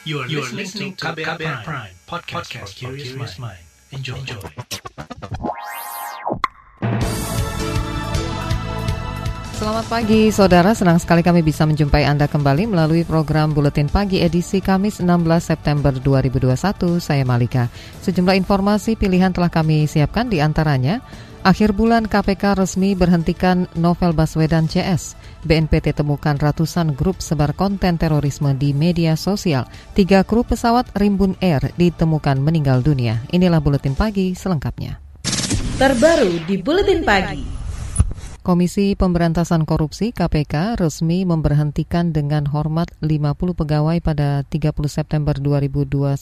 You are, you are listening to KBR, KBR Prime, Prime podcast, podcast for curious mind. Enjoy. Enjoy. Selamat pagi saudara, senang sekali kami bisa menjumpai Anda kembali melalui program Buletin Pagi edisi Kamis 16 September 2021. Saya Malika. Sejumlah informasi pilihan telah kami siapkan di antaranya Akhir bulan KPK resmi berhentikan Novel Baswedan CS. BNPT temukan ratusan grup sebar konten terorisme di media sosial. Tiga kru pesawat Rimbun Air ditemukan meninggal dunia. Inilah Buletin Pagi selengkapnya. Terbaru di Buletin Pagi. Komisi Pemberantasan Korupsi KPK resmi memberhentikan dengan hormat 50 pegawai pada 30 September 2021.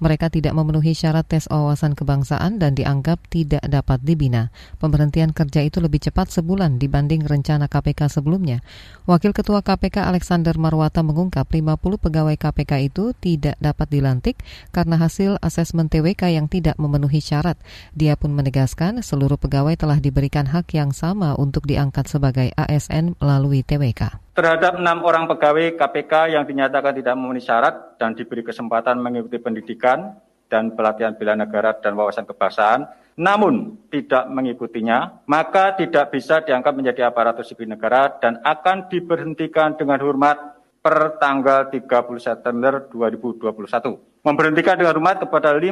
Mereka tidak memenuhi syarat tes wawasan kebangsaan dan dianggap tidak dapat dibina. Pemberhentian kerja itu lebih cepat sebulan dibanding rencana KPK sebelumnya. Wakil Ketua KPK Alexander Marwata mengungkap 50 pegawai KPK itu tidak dapat dilantik karena hasil asesmen TWK yang tidak memenuhi syarat. Dia pun menegaskan seluruh pegawai telah diberikan hak yang sama untuk diangkat sebagai ASN melalui TWK. Terhadap enam orang pegawai KPK yang dinyatakan tidak memenuhi syarat dan diberi kesempatan mengikuti pendidikan dan pelatihan bela negara dan wawasan kebangsaan, namun tidak mengikutinya, maka tidak bisa diangkat menjadi aparatur sipil negara dan akan diberhentikan dengan hormat per tanggal 30 September 2021. Memberhentikan dengan hormat kepada 50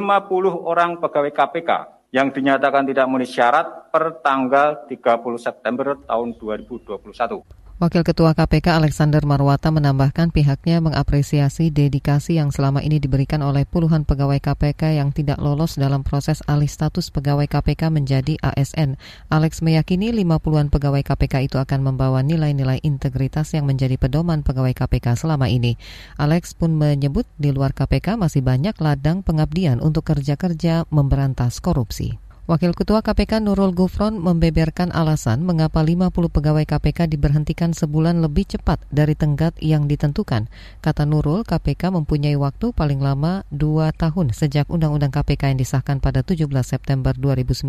orang pegawai KPK yang dinyatakan tidak memenuhi syarat per tanggal 30 September tahun 2021. Wakil Ketua KPK Alexander Marwata menambahkan pihaknya mengapresiasi dedikasi yang selama ini diberikan oleh puluhan pegawai KPK yang tidak lolos dalam proses alih status pegawai KPK menjadi ASN. Alex meyakini 50-an pegawai KPK itu akan membawa nilai-nilai integritas yang menjadi pedoman pegawai KPK selama ini. Alex pun menyebut di luar KPK masih banyak ladang pengabdian untuk kerja-kerja memberantas korupsi. Wakil Ketua KPK Nurul Gufron membeberkan alasan mengapa 50 pegawai KPK diberhentikan sebulan lebih cepat dari tenggat yang ditentukan. Kata Nurul, KPK mempunyai waktu paling lama 2 tahun sejak Undang-Undang KPK yang disahkan pada 17 September 2019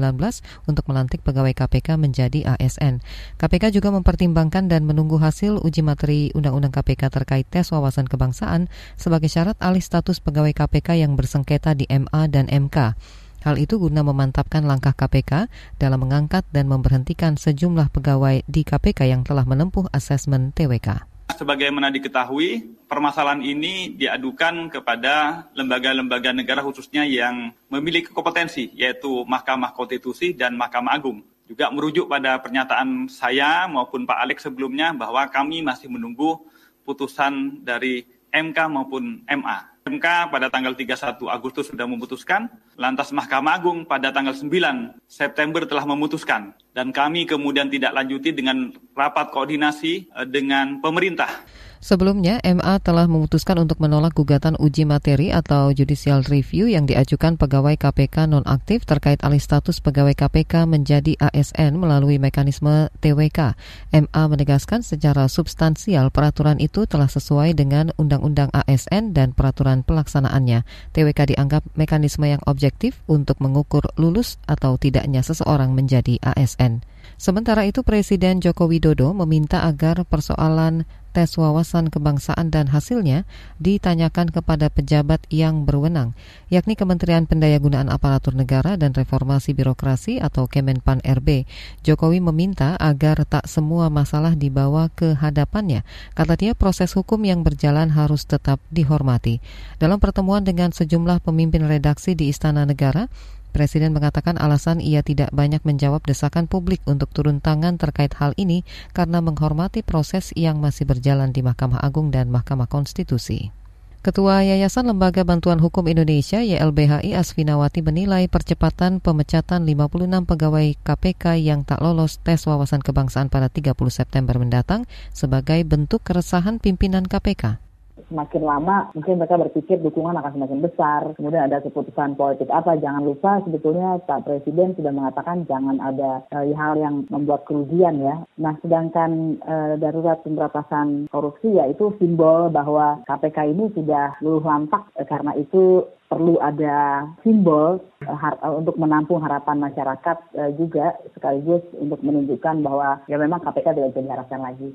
untuk melantik pegawai KPK menjadi ASN. KPK juga mempertimbangkan dan menunggu hasil uji materi Undang-Undang KPK terkait tes wawasan kebangsaan sebagai syarat alih status pegawai KPK yang bersengketa di MA dan MK. Hal itu guna memantapkan langkah KPK dalam mengangkat dan memberhentikan sejumlah pegawai di KPK yang telah menempuh asesmen TWK. Sebagaimana diketahui, permasalahan ini diadukan kepada lembaga-lembaga negara khususnya yang memiliki kompetensi, yaitu Mahkamah Konstitusi dan Mahkamah Agung. Juga merujuk pada pernyataan saya maupun Pak Alex sebelumnya bahwa kami masih menunggu putusan dari MK maupun MA. MK pada tanggal 31 Agustus sudah memutuskan, lantas Mahkamah Agung pada tanggal 9 September telah memutuskan, dan kami kemudian tidak lanjuti dengan rapat koordinasi eh, dengan pemerintah. Sebelumnya, MA telah memutuskan untuk menolak gugatan uji materi atau judicial review yang diajukan pegawai KPK nonaktif terkait alih status pegawai KPK menjadi ASN melalui mekanisme TWK. MA menegaskan secara substansial peraturan itu telah sesuai dengan Undang-Undang ASN dan peraturan pelaksanaannya. TWK dianggap mekanisme yang objektif untuk mengukur lulus atau tidaknya seseorang menjadi ASN. Sementara itu Presiden Joko Widodo meminta agar persoalan tes wawasan kebangsaan dan hasilnya ditanyakan kepada pejabat yang berwenang, yakni Kementerian Pendayagunaan Aparatur Negara dan Reformasi Birokrasi atau Kemenpan RB. Jokowi meminta agar tak semua masalah dibawa ke hadapannya. Kata dia proses hukum yang berjalan harus tetap dihormati. Dalam pertemuan dengan sejumlah pemimpin redaksi di Istana Negara, Presiden mengatakan alasan ia tidak banyak menjawab desakan publik untuk turun tangan terkait hal ini karena menghormati proses yang masih berjalan di Mahkamah Agung dan Mahkamah Konstitusi. Ketua Yayasan Lembaga Bantuan Hukum Indonesia YLBHI Asfinawati menilai percepatan pemecatan 56 pegawai KPK yang tak lolos tes wawasan kebangsaan pada 30 September mendatang sebagai bentuk keresahan pimpinan KPK semakin lama mungkin mereka berpikir dukungan akan semakin besar. Kemudian ada keputusan politik apa? Jangan lupa sebetulnya Pak Presiden sudah mengatakan jangan ada uh, hal yang membuat kerugian ya. Nah sedangkan uh, darurat pemberantasan korupsi ya itu simbol bahwa KPK ini sudah luluh lantak uh, karena itu perlu ada simbol untuk menampung harapan masyarakat juga sekaligus untuk menunjukkan bahwa ya memang KPK tidak bisa diharapkan lagi.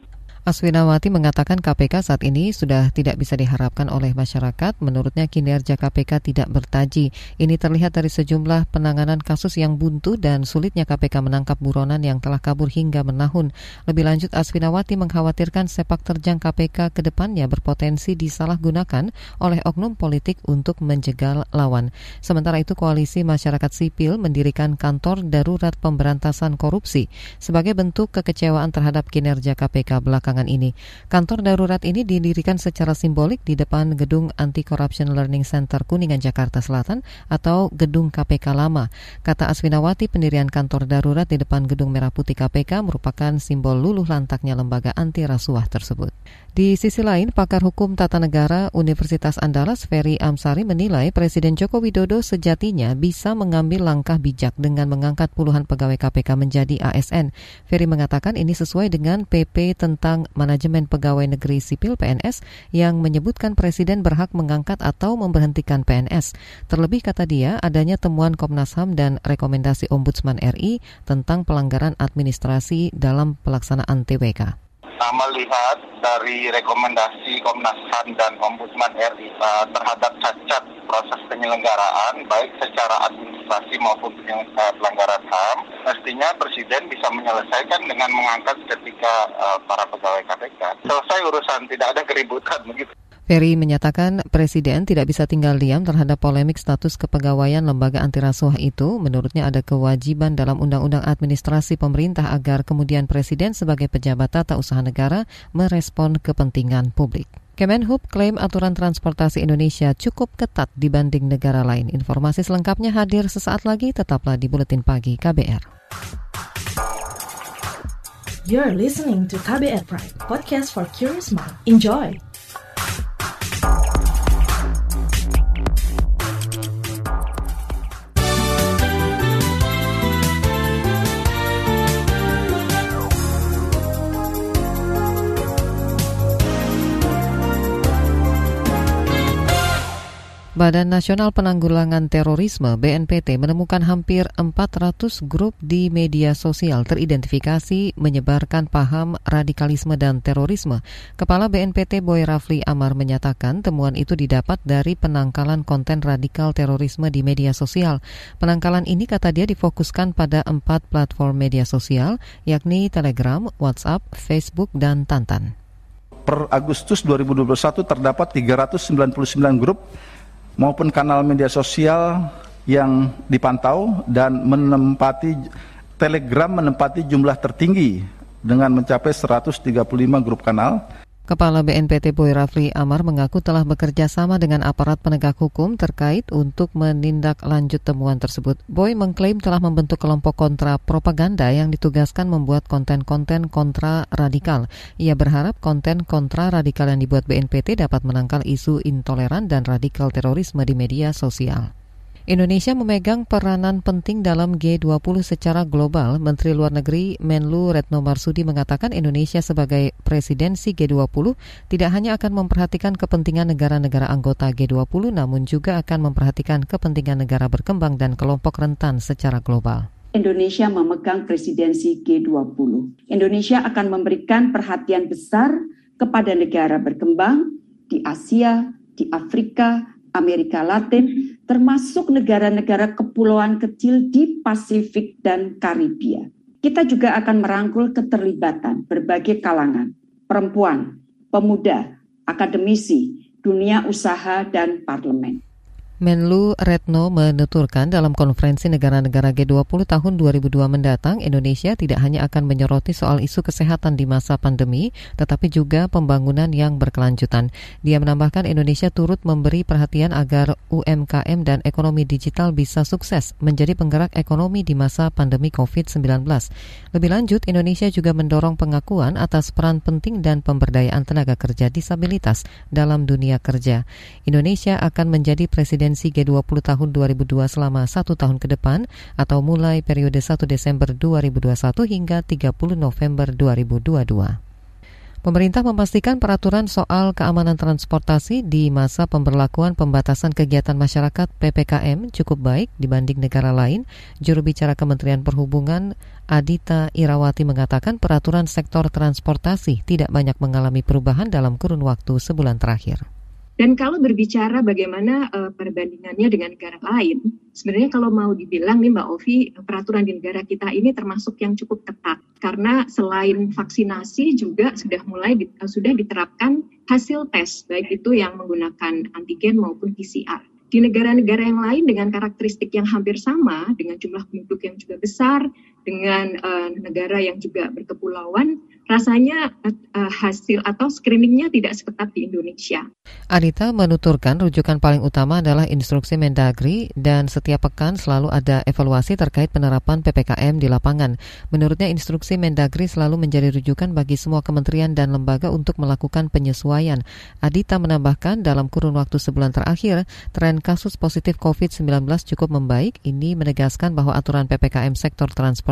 Aswinawati mengatakan KPK saat ini sudah tidak bisa diharapkan oleh masyarakat. Menurutnya kinerja KPK tidak bertaji. Ini terlihat dari sejumlah penanganan kasus yang buntu dan sulitnya KPK menangkap buronan yang telah kabur hingga menahun. Lebih lanjut Aswinawati mengkhawatirkan sepak terjang KPK ke depannya berpotensi disalahgunakan oleh oknum politik untuk menjegal lawan. Sementara itu Koalisi Masyarakat Sipil mendirikan kantor darurat pemberantasan korupsi sebagai bentuk kekecewaan terhadap kinerja KPK belakangan belakangan ini. Kantor darurat ini didirikan secara simbolik di depan Gedung Anti-Corruption Learning Center Kuningan, Jakarta Selatan atau Gedung KPK Lama. Kata Aswinawati, pendirian kantor darurat di depan Gedung Merah Putih KPK merupakan simbol luluh lantaknya lembaga anti rasuah tersebut. Di sisi lain, pakar hukum tata negara Universitas Andalas Ferry Amsari menilai Presiden Joko Widodo sejatinya bisa mengambil langkah bijak dengan mengangkat puluhan pegawai KPK menjadi ASN. Ferry mengatakan ini sesuai dengan PP tentang Manajemen Pegawai Negeri Sipil PNS yang menyebutkan Presiden berhak mengangkat atau memberhentikan PNS. Terlebih kata dia, adanya temuan Komnas HAM dan rekomendasi Ombudsman RI tentang pelanggaran administrasi dalam pelaksanaan TWK. Nah, melihat dari rekomendasi Komnas HAM dan Ombudsman RI uh, terhadap cacat proses penyelenggaraan, baik secara administrasi maupun uh, pelanggaran HAM, mestinya Presiden bisa menyelesaikan dengan mengangkat ketika uh, para pegawai KPK. Selesai urusan, tidak ada keributan begitu. Ferry menyatakan Presiden tidak bisa tinggal diam terhadap polemik status kepegawaian lembaga anti rasuah itu. Menurutnya ada kewajiban dalam Undang-Undang Administrasi Pemerintah agar kemudian Presiden sebagai pejabat tata usaha negara merespon kepentingan publik. Kemenhub klaim aturan transportasi Indonesia cukup ketat dibanding negara lain. Informasi selengkapnya hadir sesaat lagi, tetaplah di Buletin Pagi KBR. You're listening to KBR Pride, podcast for curious mind. Enjoy! Badan Nasional Penanggulangan Terorisme BNPT menemukan hampir 400 grup di media sosial teridentifikasi menyebarkan paham radikalisme dan terorisme. Kepala BNPT Boy Rafli Amar menyatakan temuan itu didapat dari penangkalan konten radikal terorisme di media sosial. Penangkalan ini kata dia difokuskan pada empat platform media sosial yakni Telegram, WhatsApp, Facebook, dan Tantan. Per Agustus 2021 terdapat 399 grup maupun kanal media sosial yang dipantau dan menempati Telegram menempati jumlah tertinggi dengan mencapai 135 grup kanal Kepala BNPT Boy Rafli Amar mengaku telah bekerja sama dengan aparat penegak hukum terkait untuk menindaklanjut temuan tersebut. Boy mengklaim telah membentuk kelompok kontra propaganda yang ditugaskan membuat konten-konten kontra radikal. Ia berharap konten kontra radikal yang dibuat BNPT dapat menangkal isu intoleran dan radikal terorisme di media sosial. Indonesia memegang peranan penting dalam G20 secara global. Menteri Luar Negeri Menlu Retno Marsudi mengatakan Indonesia sebagai presidensi G20 tidak hanya akan memperhatikan kepentingan negara-negara anggota G20 namun juga akan memperhatikan kepentingan negara berkembang dan kelompok rentan secara global. Indonesia memegang presidensi G20. Indonesia akan memberikan perhatian besar kepada negara berkembang di Asia, di Afrika, Amerika Latin, termasuk negara-negara kepulauan kecil di Pasifik dan Karibia. Kita juga akan merangkul keterlibatan berbagai kalangan, perempuan, pemuda, akademisi, dunia usaha, dan parlemen. Menlu Retno menuturkan dalam konferensi negara-negara G20 tahun 2002 mendatang, Indonesia tidak hanya akan menyoroti soal isu kesehatan di masa pandemi, tetapi juga pembangunan yang berkelanjutan. Dia menambahkan Indonesia turut memberi perhatian agar UMKM dan ekonomi digital bisa sukses menjadi penggerak ekonomi di masa pandemi COVID-19. Lebih lanjut, Indonesia juga mendorong pengakuan atas peran penting dan pemberdayaan tenaga kerja disabilitas dalam dunia kerja. Indonesia akan menjadi presiden presidensi G20 tahun 2002 selama satu tahun ke depan atau mulai periode 1 Desember 2021 hingga 30 November 2022. Pemerintah memastikan peraturan soal keamanan transportasi di masa pemberlakuan pembatasan kegiatan masyarakat PPKM cukup baik dibanding negara lain. Juru bicara Kementerian Perhubungan Adita Irawati mengatakan peraturan sektor transportasi tidak banyak mengalami perubahan dalam kurun waktu sebulan terakhir. Dan kalau berbicara bagaimana uh, perbandingannya dengan negara lain, sebenarnya kalau mau dibilang nih Mbak Ovi, peraturan di negara kita ini termasuk yang cukup ketat karena selain vaksinasi juga sudah mulai di, uh, sudah diterapkan hasil tes baik itu yang menggunakan antigen maupun PCR. Di negara-negara yang lain dengan karakteristik yang hampir sama, dengan jumlah penduduk yang juga besar, dengan uh, negara yang juga berkepulauan, rasanya uh, hasil atau screeningnya tidak seketat di Indonesia. Anita menuturkan rujukan paling utama adalah instruksi Mendagri dan setiap pekan selalu ada evaluasi terkait penerapan PPKM di lapangan. Menurutnya instruksi Mendagri selalu menjadi rujukan bagi semua kementerian dan lembaga untuk melakukan penyesuaian. Adita menambahkan dalam kurun waktu sebulan terakhir, tren kasus positif COVID-19 cukup membaik. Ini menegaskan bahwa aturan PPKM sektor transportasi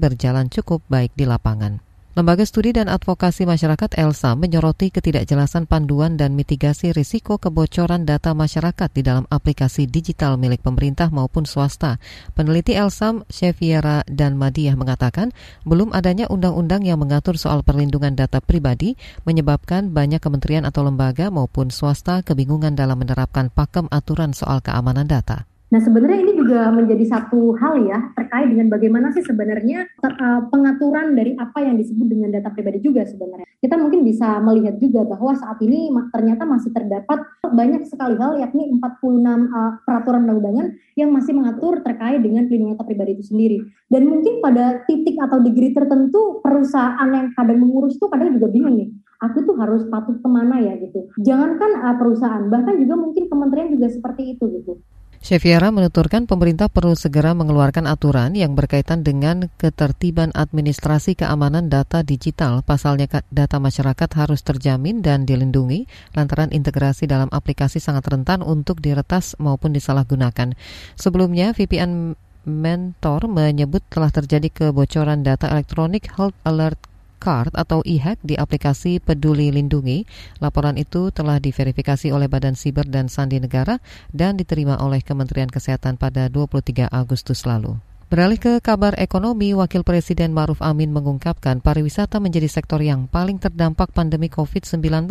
berjalan cukup baik di lapangan. Lembaga Studi dan Advokasi Masyarakat ELSA menyoroti ketidakjelasan panduan dan mitigasi risiko kebocoran data masyarakat di dalam aplikasi digital milik pemerintah maupun swasta. Peneliti ELSA, Cheviera dan Madiah mengatakan, belum adanya undang-undang yang mengatur soal perlindungan data pribadi menyebabkan banyak kementerian atau lembaga maupun swasta kebingungan dalam menerapkan pakem aturan soal keamanan data. Nah sebenarnya ini juga menjadi satu hal ya terkait dengan bagaimana sih sebenarnya uh, pengaturan dari apa yang disebut dengan data pribadi juga sebenarnya. Kita mungkin bisa melihat juga bahwa saat ini ternyata masih terdapat banyak sekali hal yakni 46 uh, peraturan undang-undangan yang masih mengatur terkait dengan pelindungan data pribadi itu sendiri. Dan mungkin pada titik atau degree tertentu perusahaan yang kadang mengurus itu kadang juga bingung nih aku tuh harus patuh ke mana ya gitu. Jangankan uh, perusahaan, bahkan juga mungkin kementerian juga seperti itu gitu. Cheviera menuturkan pemerintah perlu segera mengeluarkan aturan yang berkaitan dengan ketertiban administrasi keamanan data digital. Pasalnya data masyarakat harus terjamin dan dilindungi lantaran integrasi dalam aplikasi sangat rentan untuk diretas maupun disalahgunakan. Sebelumnya, VPN Mentor menyebut telah terjadi kebocoran data elektronik Health Alert Card atau e-hack di aplikasi Peduli Lindungi. Laporan itu telah diverifikasi oleh Badan Siber dan Sandi Negara dan diterima oleh Kementerian Kesehatan pada 23 Agustus lalu. Beralih ke kabar ekonomi, Wakil Presiden Maruf Amin mengungkapkan pariwisata menjadi sektor yang paling terdampak pandemi COVID-19.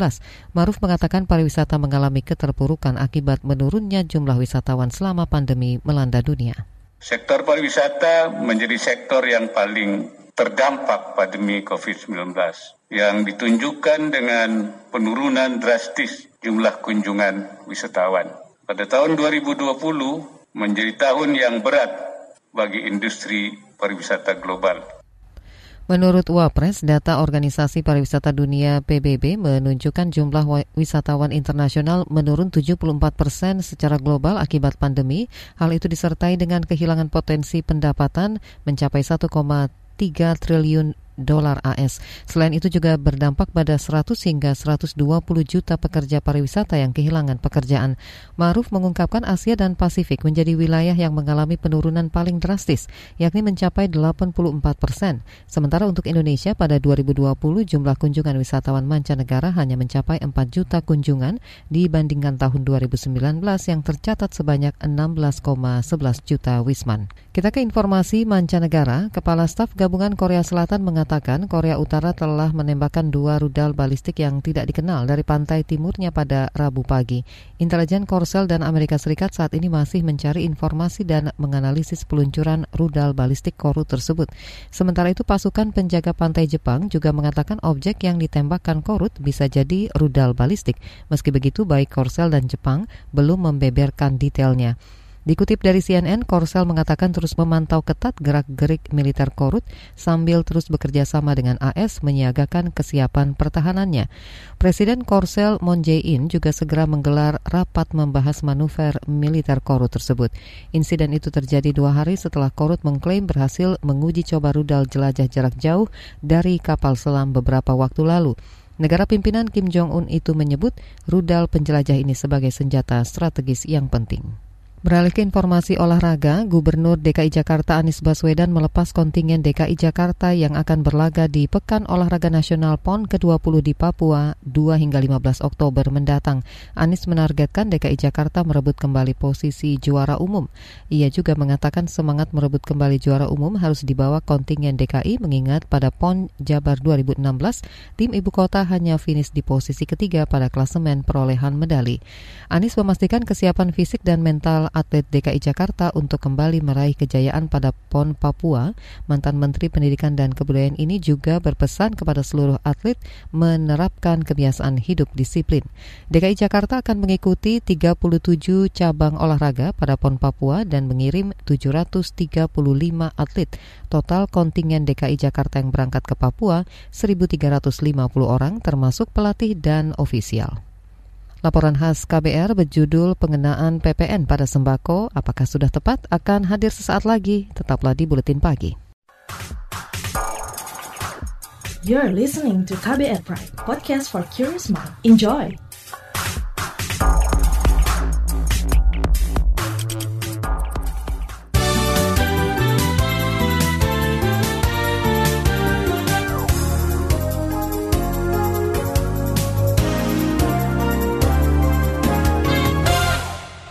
Maruf mengatakan pariwisata mengalami keterpurukan akibat menurunnya jumlah wisatawan selama pandemi melanda dunia. Sektor pariwisata menjadi sektor yang paling terdampak pandemi COVID-19 yang ditunjukkan dengan penurunan drastis jumlah kunjungan wisatawan. Pada tahun 2020 menjadi tahun yang berat bagi industri pariwisata global. Menurut Wapres, data Organisasi Pariwisata Dunia PBB menunjukkan jumlah wisatawan internasional menurun 74 persen secara global akibat pandemi. Hal itu disertai dengan kehilangan potensi pendapatan mencapai 1, 3 triliun dolar AS. Selain itu juga berdampak pada 100 hingga 120 juta pekerja pariwisata yang kehilangan pekerjaan. Maruf mengungkapkan Asia dan Pasifik menjadi wilayah yang mengalami penurunan paling drastis, yakni mencapai 84 persen. Sementara untuk Indonesia pada 2020 jumlah kunjungan wisatawan mancanegara hanya mencapai 4 juta kunjungan dibandingkan tahun 2019 yang tercatat sebanyak 16,11 juta wisman. Kita ke informasi mancanegara, Kepala Staf Gabungan Korea Selatan mengatakan Korea Utara telah menembakkan dua rudal balistik yang tidak dikenal dari pantai timurnya pada Rabu pagi. Intelijen Korsel dan Amerika Serikat saat ini masih mencari informasi dan menganalisis peluncuran rudal balistik Korut tersebut. Sementara itu pasukan penjaga pantai Jepang juga mengatakan objek yang ditembakkan Korut bisa jadi rudal balistik. Meski begitu, baik Korsel dan Jepang belum membeberkan detailnya. Dikutip dari CNN, Korsel mengatakan terus memantau ketat gerak-gerik militer Korut sambil terus bekerja sama dengan AS menyiagakan kesiapan pertahanannya. Presiden Korsel Moon Jae-in juga segera menggelar rapat membahas manuver militer Korut tersebut. Insiden itu terjadi dua hari setelah Korut mengklaim berhasil menguji coba rudal jelajah jarak jauh dari kapal selam beberapa waktu lalu. Negara pimpinan Kim Jong-un itu menyebut rudal penjelajah ini sebagai senjata strategis yang penting. Beralih ke informasi olahraga, Gubernur DKI Jakarta Anies Baswedan melepas kontingen DKI Jakarta yang akan berlaga di Pekan Olahraga Nasional PON ke-20 di Papua 2 hingga 15 Oktober mendatang. Anies menargetkan DKI Jakarta merebut kembali posisi juara umum. Ia juga mengatakan semangat merebut kembali juara umum harus dibawa kontingen DKI mengingat pada PON Jabar 2016, tim ibu kota hanya finish di posisi ketiga pada klasemen perolehan medali. Anies memastikan kesiapan fisik dan mental atlet DKI Jakarta untuk kembali meraih kejayaan pada PON Papua, mantan Menteri Pendidikan dan Kebudayaan ini juga berpesan kepada seluruh atlet menerapkan kebiasaan hidup disiplin. DKI Jakarta akan mengikuti 37 cabang olahraga pada PON Papua dan mengirim 735 atlet. Total kontingen DKI Jakarta yang berangkat ke Papua 1.350 orang termasuk pelatih dan ofisial. Laporan khas KBR berjudul Pengenaan PPN pada Sembako, apakah sudah tepat? Akan hadir sesaat lagi. Tetaplah di Buletin Pagi. You're listening to KBR Pride, podcast for curious mind. Enjoy!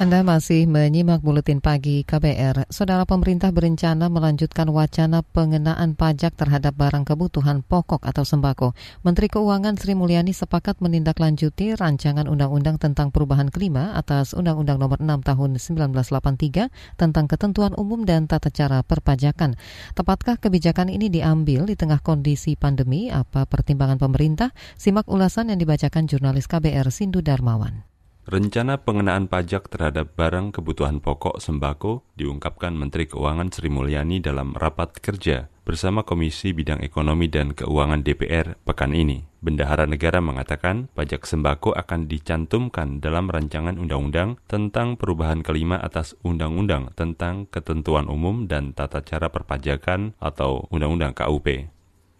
Anda masih menyimak buletin pagi KBR. Saudara pemerintah berencana melanjutkan wacana pengenaan pajak terhadap barang kebutuhan pokok atau sembako. Menteri Keuangan Sri Mulyani sepakat menindaklanjuti rancangan undang-undang tentang perubahan klima atas Undang-Undang Nomor 6 Tahun 1983 tentang ketentuan umum dan tata cara perpajakan. Tepatkah kebijakan ini diambil di tengah kondisi pandemi? Apa pertimbangan pemerintah? Simak ulasan yang dibacakan jurnalis KBR Sindu Darmawan. Rencana pengenaan pajak terhadap barang kebutuhan pokok sembako diungkapkan Menteri Keuangan Sri Mulyani dalam rapat kerja bersama Komisi Bidang Ekonomi dan Keuangan DPR pekan ini. Bendahara negara mengatakan pajak sembako akan dicantumkan dalam rancangan undang-undang tentang perubahan kelima atas undang-undang tentang ketentuan umum dan tata cara perpajakan atau undang-undang KUP.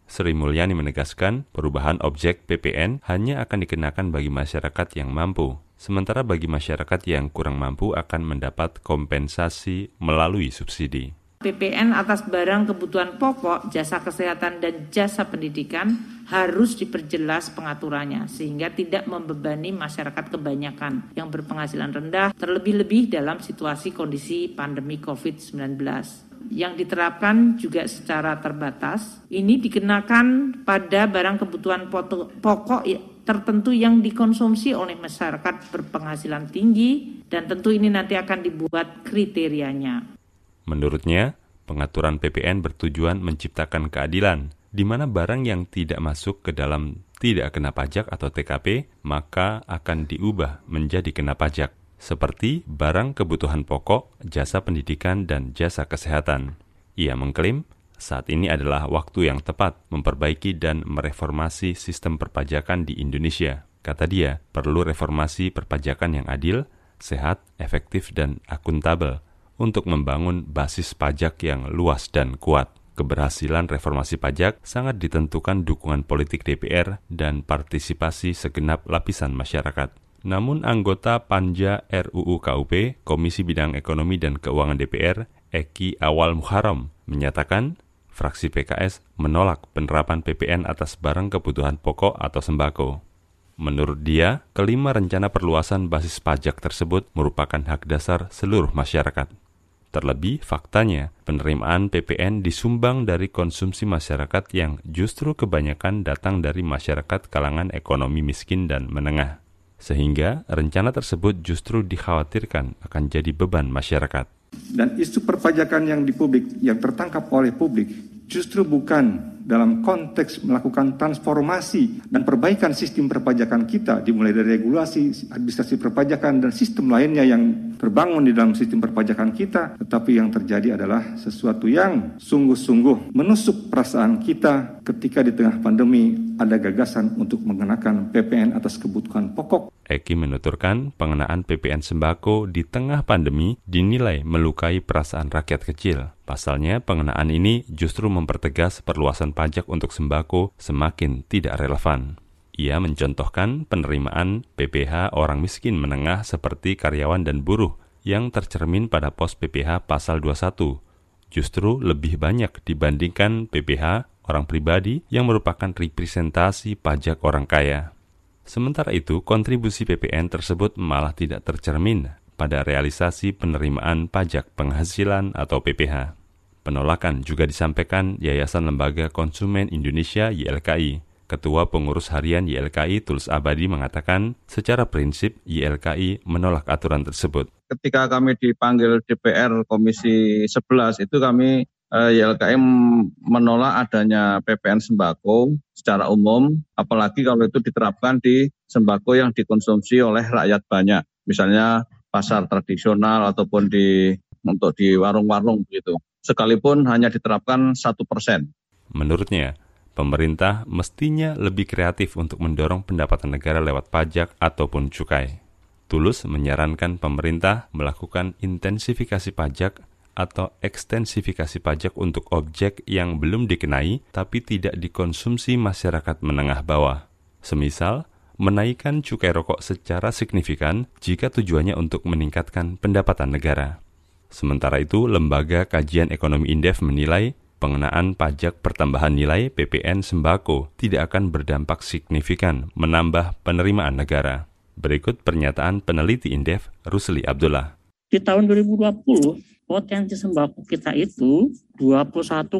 Sri Mulyani menegaskan perubahan objek PPN hanya akan dikenakan bagi masyarakat yang mampu, sementara bagi masyarakat yang kurang mampu akan mendapat kompensasi melalui subsidi. PPN atas barang kebutuhan pokok, jasa kesehatan, dan jasa pendidikan harus diperjelas pengaturannya sehingga tidak membebani masyarakat kebanyakan yang berpenghasilan rendah terlebih-lebih dalam situasi kondisi pandemi COVID-19 yang diterapkan juga secara terbatas. Ini dikenakan pada barang kebutuhan pokok tertentu yang dikonsumsi oleh masyarakat berpenghasilan tinggi dan tentu ini nanti akan dibuat kriterianya. Menurutnya, pengaturan PPN bertujuan menciptakan keadilan di mana barang yang tidak masuk ke dalam tidak kena pajak atau TKP maka akan diubah menjadi kena pajak seperti barang kebutuhan pokok, jasa pendidikan, dan jasa kesehatan. Ia mengklaim saat ini adalah waktu yang tepat memperbaiki dan mereformasi sistem perpajakan di Indonesia. Kata dia, perlu reformasi perpajakan yang adil, sehat, efektif, dan akuntabel untuk membangun basis pajak yang luas dan kuat. Keberhasilan reformasi pajak sangat ditentukan dukungan politik DPR dan partisipasi segenap lapisan masyarakat. Namun anggota Panja RUU KUP, Komisi Bidang Ekonomi dan Keuangan DPR, Eki Awal Muharram, menyatakan fraksi PKS menolak penerapan PPN atas barang kebutuhan pokok atau sembako. Menurut dia, kelima rencana perluasan basis pajak tersebut merupakan hak dasar seluruh masyarakat. Terlebih, faktanya penerimaan PPN disumbang dari konsumsi masyarakat yang justru kebanyakan datang dari masyarakat kalangan ekonomi miskin dan menengah sehingga rencana tersebut justru dikhawatirkan akan jadi beban masyarakat. Dan isu perpajakan yang di publik, yang tertangkap oleh publik, justru bukan dalam konteks melakukan transformasi dan perbaikan sistem perpajakan kita, dimulai dari regulasi, administrasi perpajakan, dan sistem lainnya yang terbangun di dalam sistem perpajakan kita, tetapi yang terjadi adalah sesuatu yang sungguh-sungguh menusuk perasaan kita ketika di tengah pandemi ada gagasan untuk mengenakan PPN atas kebutuhan pokok. Eki menuturkan pengenaan PPN sembako di tengah pandemi dinilai melukai perasaan rakyat kecil. Pasalnya, pengenaan ini justru mempertegas perluasan pajak untuk sembako semakin tidak relevan. Ia mencontohkan penerimaan PPH orang miskin menengah seperti karyawan dan buruh yang tercermin pada pos PPH pasal 21 justru lebih banyak dibandingkan PPH orang pribadi yang merupakan representasi pajak orang kaya. Sementara itu, kontribusi PPN tersebut malah tidak tercermin pada realisasi penerimaan pajak penghasilan atau PPH. Penolakan juga disampaikan Yayasan Lembaga Konsumen Indonesia YLKI. Ketua Pengurus Harian YLKI Tulus Abadi mengatakan, secara prinsip YLKI menolak aturan tersebut. Ketika kami dipanggil DPR Komisi 11 itu kami eh, YLKI menolak adanya PPN sembako secara umum, apalagi kalau itu diterapkan di sembako yang dikonsumsi oleh rakyat banyak, misalnya pasar tradisional ataupun di untuk di warung-warung begitu. Sekalipun hanya diterapkan satu persen. Menurutnya, pemerintah mestinya lebih kreatif untuk mendorong pendapatan negara lewat pajak ataupun cukai. Tulus menyarankan pemerintah melakukan intensifikasi pajak atau ekstensifikasi pajak untuk objek yang belum dikenai tapi tidak dikonsumsi masyarakat menengah bawah. Semisal, menaikkan cukai rokok secara signifikan jika tujuannya untuk meningkatkan pendapatan negara. Sementara itu, Lembaga Kajian Ekonomi Indef menilai pengenaan pajak pertambahan nilai PPN sembako tidak akan berdampak signifikan menambah penerimaan negara. Berikut pernyataan peneliti Indef, Rusli Abdullah. Di tahun 2020, potensi sembako kita itu 21,1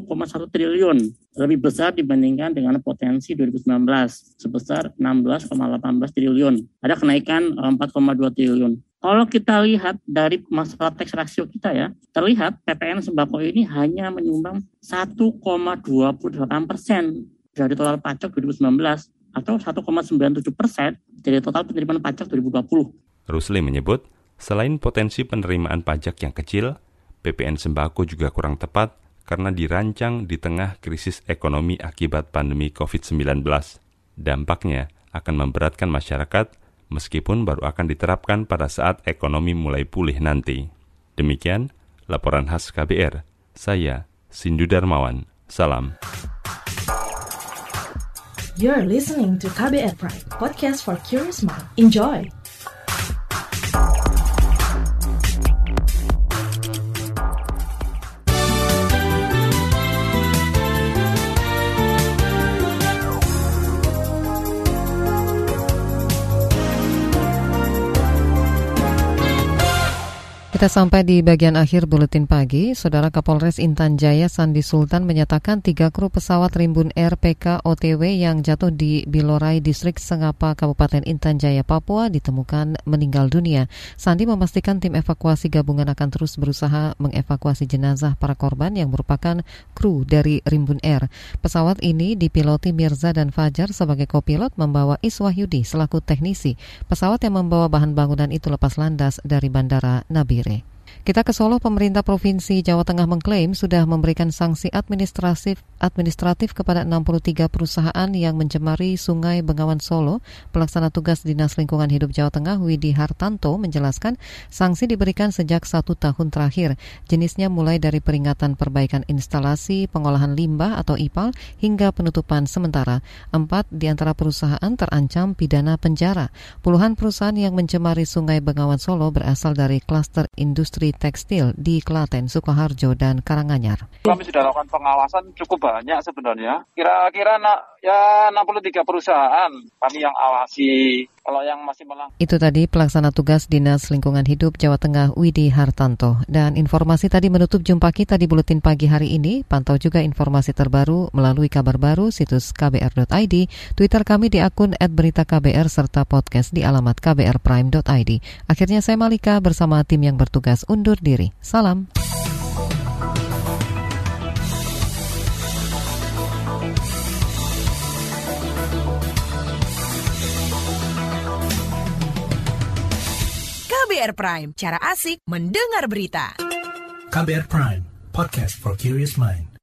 triliun, lebih besar dibandingkan dengan potensi 2019 sebesar 16,18 triliun. Ada kenaikan 4,2 eh, triliun. Kalau kita lihat dari masalah tax ratio kita ya, terlihat PPN sembako ini hanya menyumbang 1,28 persen dari total pajak 2019 atau 1,97 persen dari total penerimaan pajak 2020. Rusli menyebut, selain potensi penerimaan pajak yang kecil, PPN sembako juga kurang tepat karena dirancang di tengah krisis ekonomi akibat pandemi COVID-19. Dampaknya akan memberatkan masyarakat meskipun baru akan diterapkan pada saat ekonomi mulai pulih nanti. Demikian laporan khas KBR. Saya Sindu Darmawan. Salam. You're listening to KBR Pride, podcast for curious mind. Enjoy! Kita sampai di bagian akhir buletin pagi. Saudara Kapolres Intan Jaya Sandi Sultan menyatakan tiga kru pesawat Rimbun Air PK OTW yang jatuh di Bilorai Distrik Sengapa Kabupaten Intan Jaya Papua ditemukan meninggal dunia. Sandi memastikan tim evakuasi gabungan akan terus berusaha mengevakuasi jenazah para korban yang merupakan kru dari Rimbun Air. Pesawat ini dipiloti Mirza dan Fajar sebagai kopilot membawa Iswahyudi selaku teknisi. Pesawat yang membawa bahan bangunan itu lepas landas dari Bandara Nabire. Kita ke Solo, pemerintah Provinsi Jawa Tengah mengklaim sudah memberikan sanksi administratif administratif kepada 63 perusahaan yang mencemari Sungai Bengawan Solo. Pelaksana tugas Dinas Lingkungan Hidup Jawa Tengah Widi Hartanto menjelaskan sanksi diberikan sejak satu tahun terakhir. Jenisnya mulai dari peringatan perbaikan instalasi pengolahan limbah atau IPAL hingga penutupan sementara. Empat di antara perusahaan terancam pidana penjara. Puluhan perusahaan yang mencemari Sungai Bengawan Solo berasal dari klaster industri tekstil di Klaten, Sukoharjo, dan Karanganyar. Kami sudah lakukan pengawasan cukup banyak sebenarnya. Kira-kira ya 63 perusahaan kami yang awasi. Kalau yang masih melang. Itu tadi pelaksana tugas Dinas Lingkungan Hidup Jawa Tengah Widi Hartanto. Dan informasi tadi menutup jumpa kita di Buletin Pagi hari ini. Pantau juga informasi terbaru melalui kabar baru situs kbr.id, Twitter kami di akun @beritaKBR serta podcast di alamat kbrprime.id. Akhirnya saya Malika bersama tim yang bertugas undur diri. Salam. KBR Prime, cara asik mendengar berita. KBR Prime, podcast for curious mind.